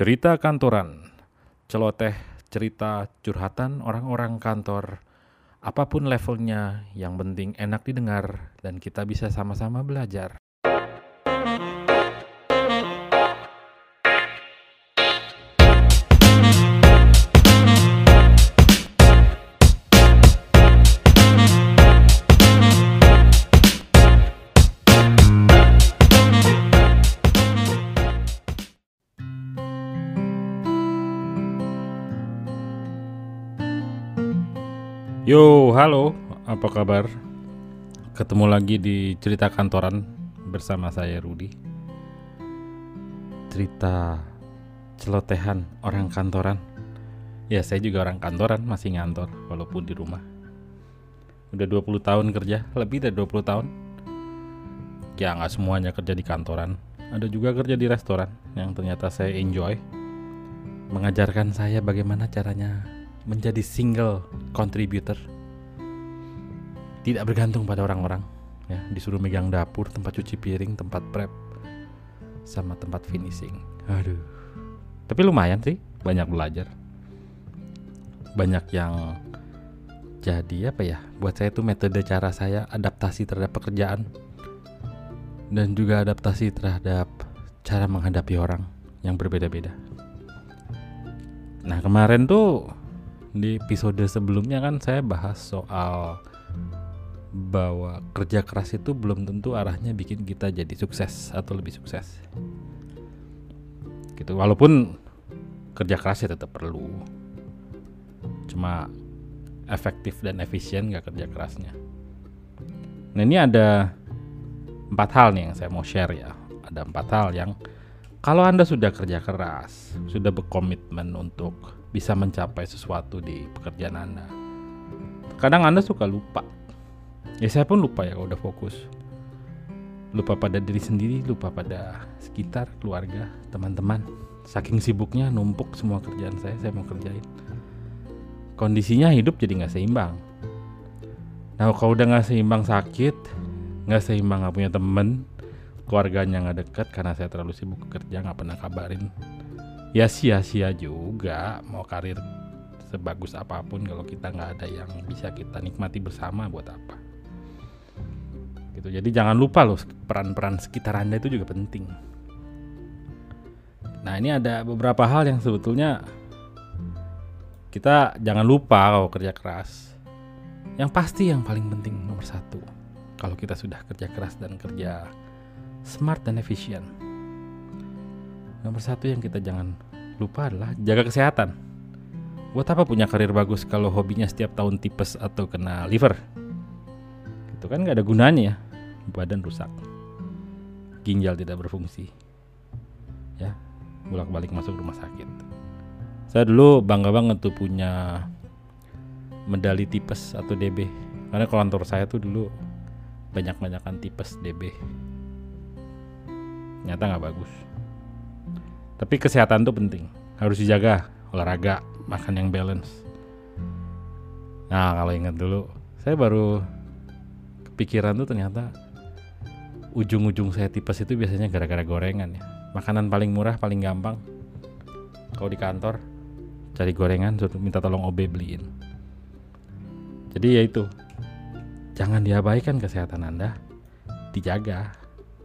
Cerita kantoran, celoteh cerita curhatan orang-orang kantor, apa pun levelnya, yang penting enak didengar dan kita bisa sama-sama belajar. Yo, halo, apa kabar? Ketemu lagi di cerita kantoran bersama saya Rudi. Cerita celotehan orang kantoran. Ya, saya juga orang kantoran, masih ngantor walaupun di rumah. Udah 20 tahun kerja, lebih dari 20 tahun. Ya, nggak semuanya kerja di kantoran. Ada juga kerja di restoran yang ternyata saya enjoy. Mengajarkan saya bagaimana caranya menjadi single contributor. Tidak bergantung pada orang-orang ya. Disuruh megang dapur tempat cuci piring tempat prep sama tempat finishing. Aduh. Tapi lumayan sih banyak belajar. Banyak yang jadi apa ya buat saya itu metode cara saya adaptasi terhadap pekerjaan. Dan juga adaptasi terhadap cara menghadapi orang yang berbeda-beda. Nah kemarin tuh di episode sebelumnya kan saya bahas soal bahwa kerja keras itu belum tentu arahnya bikin kita jadi sukses atau lebih sukses. Gitu. Walaupun kerja keras ya tetap perlu. Cuma efektif dan efisien nggak kerja kerasnya. Nah ini ada empat hal nih yang saya mau share ya. Ada empat hal yang kalau anda sudah kerja keras, sudah berkomitmen untuk bisa mencapai sesuatu di pekerjaan Anda. Kadang Anda suka lupa. Ya saya pun lupa ya kalau udah fokus. Lupa pada diri sendiri, lupa pada sekitar, keluarga, teman-teman. Saking sibuknya numpuk semua kerjaan saya, saya mau kerjain. Kondisinya hidup jadi nggak seimbang. Nah kalau udah nggak seimbang sakit, nggak seimbang nggak punya temen, keluarganya nggak deket karena saya terlalu sibuk kerja nggak pernah kabarin ya sia-sia juga mau karir sebagus apa pun kalau kita nggak ada yang bisa kita nikmati bersama buat apa. Gitu jadi jangan lupa loh peran-peran sekitar anda itu juga penting. Nah ini ada beberapa hal yang sebetulnya kita jangan lupa kalau kerja keras. Yang pasti yang paling penting nomor satu kalau kita sudah kerja keras dan kerja smart dan efisien Nomor satu yang kita jangan lupa adalah jaga kesehatan. Buat apa punya karir bagus kalau hobinya setiap tahun tipes atau kena liver? Itu kan gak ada gunanya ya. Badan rusak. Ginjal tidak berfungsi. Ya, bolak-balik masuk rumah sakit. Saya dulu bangga banget tuh punya medali tipes atau DB. Karena kantor saya tuh dulu banyak-banyakan tipes DB. Nyata nggak bagus tapi kesehatan tuh penting, harus dijaga, olahraga, makan yang balance. Nah kalau ingat dulu, saya baru kepikiran tuh ternyata ujung-ujung saya tipes itu biasanya gara-gara gorengan ya. Makanan paling murah, paling gampang. Kalau di kantor cari gorengan, minta tolong OB beliin. Jadi ya itu, jangan diabaikan kesehatan Anda, dijaga,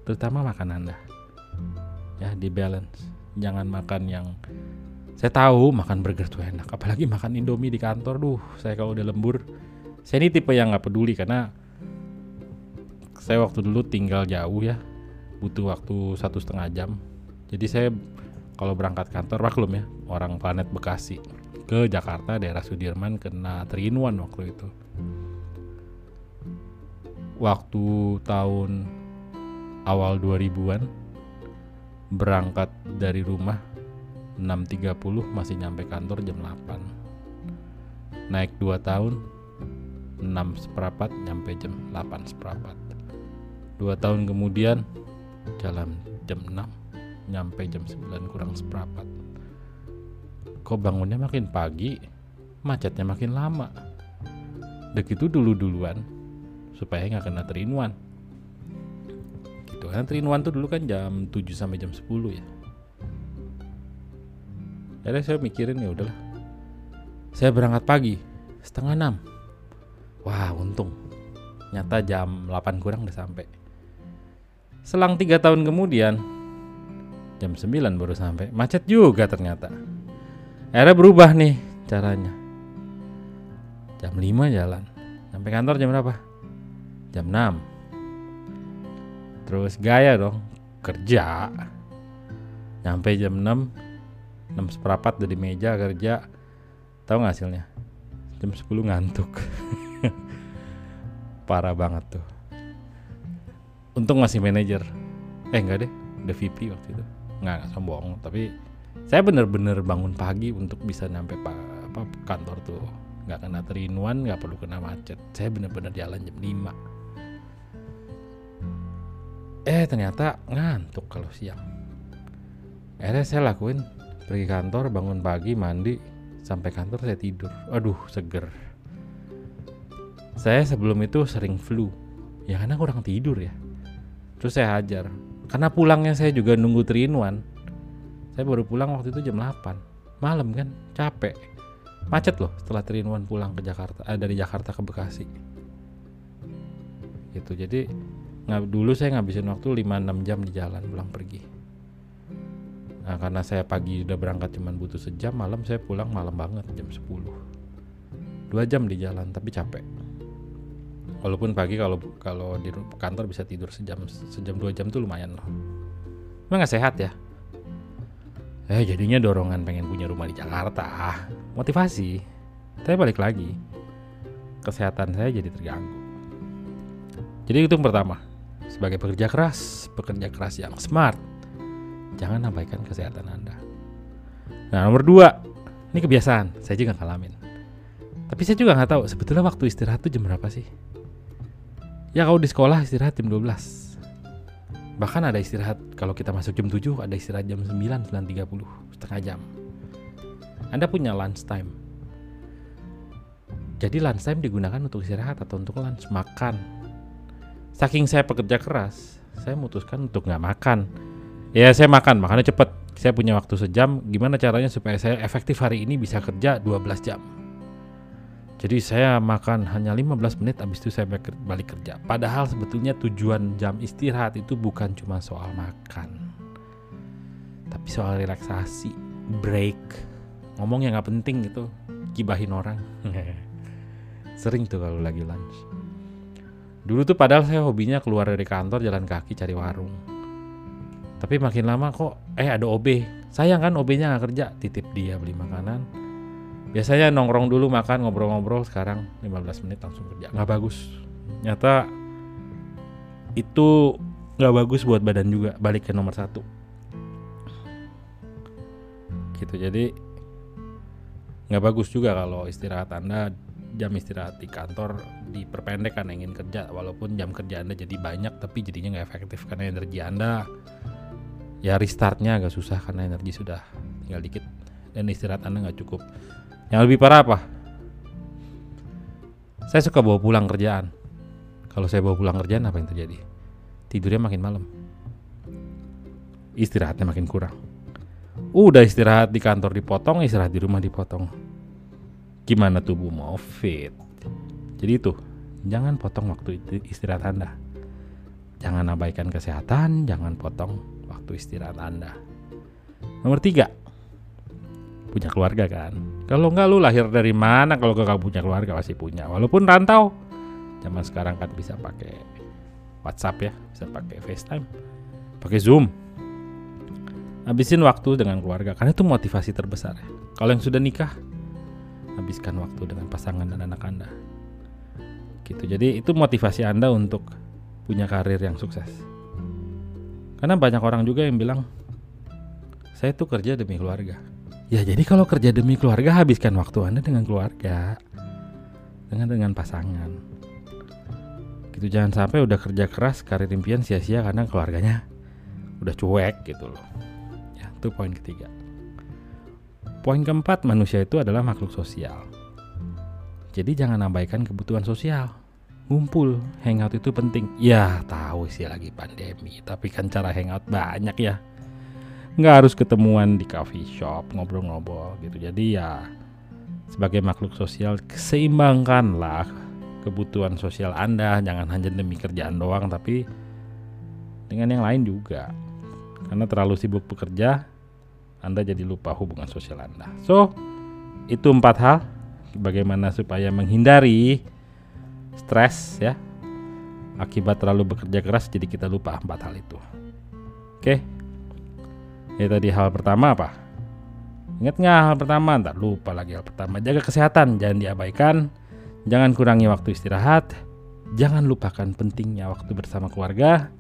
terutama makan Anda. Ya, di balance jangan makan yang saya tahu makan burger tuh enak apalagi makan indomie di kantor. Duh saya kalau udah lembur saya ini tipe yang nggak peduli karena saya waktu dulu tinggal jauh ya butuh waktu satu setengah jam. Jadi saya kalau berangkat kantor maklum ya orang planet Bekasi ke Jakarta daerah Sudirman kena terinuan waktu itu. Waktu tahun awal 2000-an berangkat dari rumah 6.30 masih nyampe kantor jam 8 naik 2 tahun 6 seperempat nyampe jam 8 seperempat 2 tahun kemudian jalan jam 6 nyampe jam 9 kurang seperempat kok bangunnya makin pagi macetnya makin lama? Dek itu dulu-duluan supaya nggak kena terinuan gitu karena 3 in 1 tuh dulu kan jam 7 sampai jam 10 ya Akhirnya saya mikirin ya udahlah. Saya berangkat pagi setengah enam. Wah untung. Nyata jam 8 kurang udah sampai. Selang tiga tahun kemudian jam 9 baru sampai. Macet juga ternyata. Akhirnya berubah nih caranya. Jam 5 jalan. Sampai kantor jam berapa? Jam 6. Terus gaya dong kerja. Nyampe jam 6 6 seperempat dari meja kerja Tahu nggak hasilnya? Jam 10 ngantuk. Parah banget tuh. Untung masih manajer. Eh enggak deh, udah VP waktu itu. Nggak, nggak sombong, tapi saya bener-bener bangun pagi untuk bisa nyampe pa, apa kantor tuh. Nggak kena terinuan, nggak perlu kena macet. Saya bener-bener jalan jam 5. Eh ternyata ngantuk kalau siang. Akhirnya saya lakuin pergi kantor, bangun pagi, mandi, sampai kantor saya tidur. Aduh seger. Saya sebelum itu sering flu. Ya karena kurang tidur ya. Terus saya hajar. Karena pulangnya saya juga nunggu terinuan. Saya baru pulang waktu itu jam 8 malam kan capek. Macet loh setelah terinuan pulang ke Jakarta eh, dari Jakarta ke Bekasi. Gitu jadi nggak dulu saya ngabisin waktu 5-6 jam di jalan pulang pergi Nah karena saya pagi udah berangkat cuman butuh sejam Malam saya pulang malam banget jam 10 Dua jam di jalan tapi capek Walaupun pagi kalau kalau di kantor bisa tidur sejam sejam dua jam tuh lumayan loh. Emang gak sehat ya? Eh jadinya dorongan pengen punya rumah di Jakarta. Motivasi. Tapi balik lagi. Kesehatan saya jadi terganggu. Jadi itu yang pertama. Sebagai pekerja keras, pekerja keras yang smart, jangan abaikan kesehatan Anda. Nah, nomor dua, ini kebiasaan, saya juga ngalamin. Tapi saya juga nggak tahu sebetulnya waktu istirahat itu jam berapa sih? Ya kalau di sekolah istirahat jam 12. Bahkan ada istirahat kalau kita masuk jam 7 ada istirahat jam 9, 9.30, setengah jam. Anda punya lunch time. Jadi lunch time digunakan untuk istirahat atau untuk lunch, makan. Saking saya pekerja keras, saya memutuskan untuk nggak makan Ya saya makan, makannya cepet. Saya punya waktu sejam. Gimana caranya supaya saya efektif hari ini bisa kerja 12 jam. Jadi saya makan hanya 15 menit habis itu saya balik kerja. Padahal sebetulnya tujuan jam istirahat itu bukan cuma soal makan. Tapi soal relaksasi, break. Ngomong yang gak penting itu gibahin orang. Sering tuh kalau lagi lunch. Dulu tuh padahal saya hobinya keluar dari kantor jalan kaki cari warung. Tapi makin lama kok eh ada OB sayang kan OB-nya nggak kerja titip dia beli makanan. Biasanya nongkrong dulu makan ngobrol-ngobrol sekarang 15 menit langsung kerja. Nggak bagus. Nyata itu nggak bagus buat badan juga balik ke nomor satu. Gitu jadi nggak bagus juga kalau istirahat anda jam istirahat di kantor diperpendek karena ingin kerja walaupun jam kerja anda jadi banyak tapi jadinya nggak efektif karena energi anda ya restartnya agak susah karena energi sudah tinggal dikit dan istirahat anda nggak cukup. Yang lebih parah apa? Saya suka bawa pulang kerjaan. Kalau saya bawa pulang kerjaan apa yang terjadi? Tidurnya makin malam. Istirahatnya makin kurang. Udah istirahat di kantor dipotong istirahat di rumah dipotong gimana tubuh mau fit jadi itu jangan potong waktu istirahat anda jangan abaikan kesehatan jangan potong waktu istirahat Anda. Nomor tiga, punya keluarga kan. Kalau enggak lu lahir dari mana kalau gak punya keluarga pasti punya. Walaupun rantau, zaman sekarang kan bisa pakai WhatsApp ya, bisa pakai FaceTime, pakai Zoom. Habisin waktu dengan keluarga karena itu motivasi terbesar. Ya. Kalau yang sudah nikah, habiskan waktu dengan pasangan dan anak Anda. Gitu. Jadi itu motivasi Anda untuk punya karir yang sukses. Karena banyak orang juga yang bilang saya tuh kerja demi keluarga. Ya jadi kalau kerja demi keluarga habiskan waktu Anda dengan keluarga. Dengan dengan pasangan. Gitu jangan sampai udah kerja keras karir impian sia-sia karena keluarganya udah cuek gitu loh. Ya, itu poin ketiga. Poin keempat, manusia itu adalah makhluk sosial. Jadi jangan abaikan kebutuhan sosial. Ngumpul hangout itu penting. Ya tahu sih lagi pandemi tapi kan cara hangout banyak ya. Nggak harus ketemuan di coffee shop ngobrol-ngobrol gitu. Jadi ya sebagai makhluk sosial seimbangkanlah kebutuhan sosial anda. Jangan hanya demi kerjaan doang tapi dengan yang lain juga. Karena terlalu sibuk bekerja anda jadi lupa hubungan sosial anda so itu empat hal bagaimana supaya menghindari stres ya akibat terlalu bekerja keras jadi kita lupa empat hal itu oke Ya tadi hal pertama apa? Ingat nggak hal pertama? Ntar lupa lagi hal pertama. Jaga kesehatan, jangan diabaikan. Jangan kurangi waktu istirahat. Jangan lupakan pentingnya waktu bersama keluarga.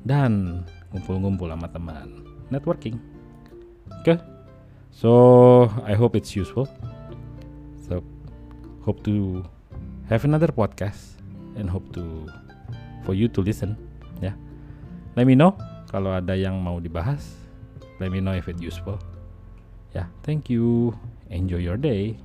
Dan ngumpul-ngumpul sama teman. Networking. Okay? So, I hope it's useful. So, hope to have another podcast and hope to for you to listen. Yeah. Let me know kalau ada yang mau dibahas let me know if it's useful yeah thank you enjoy your day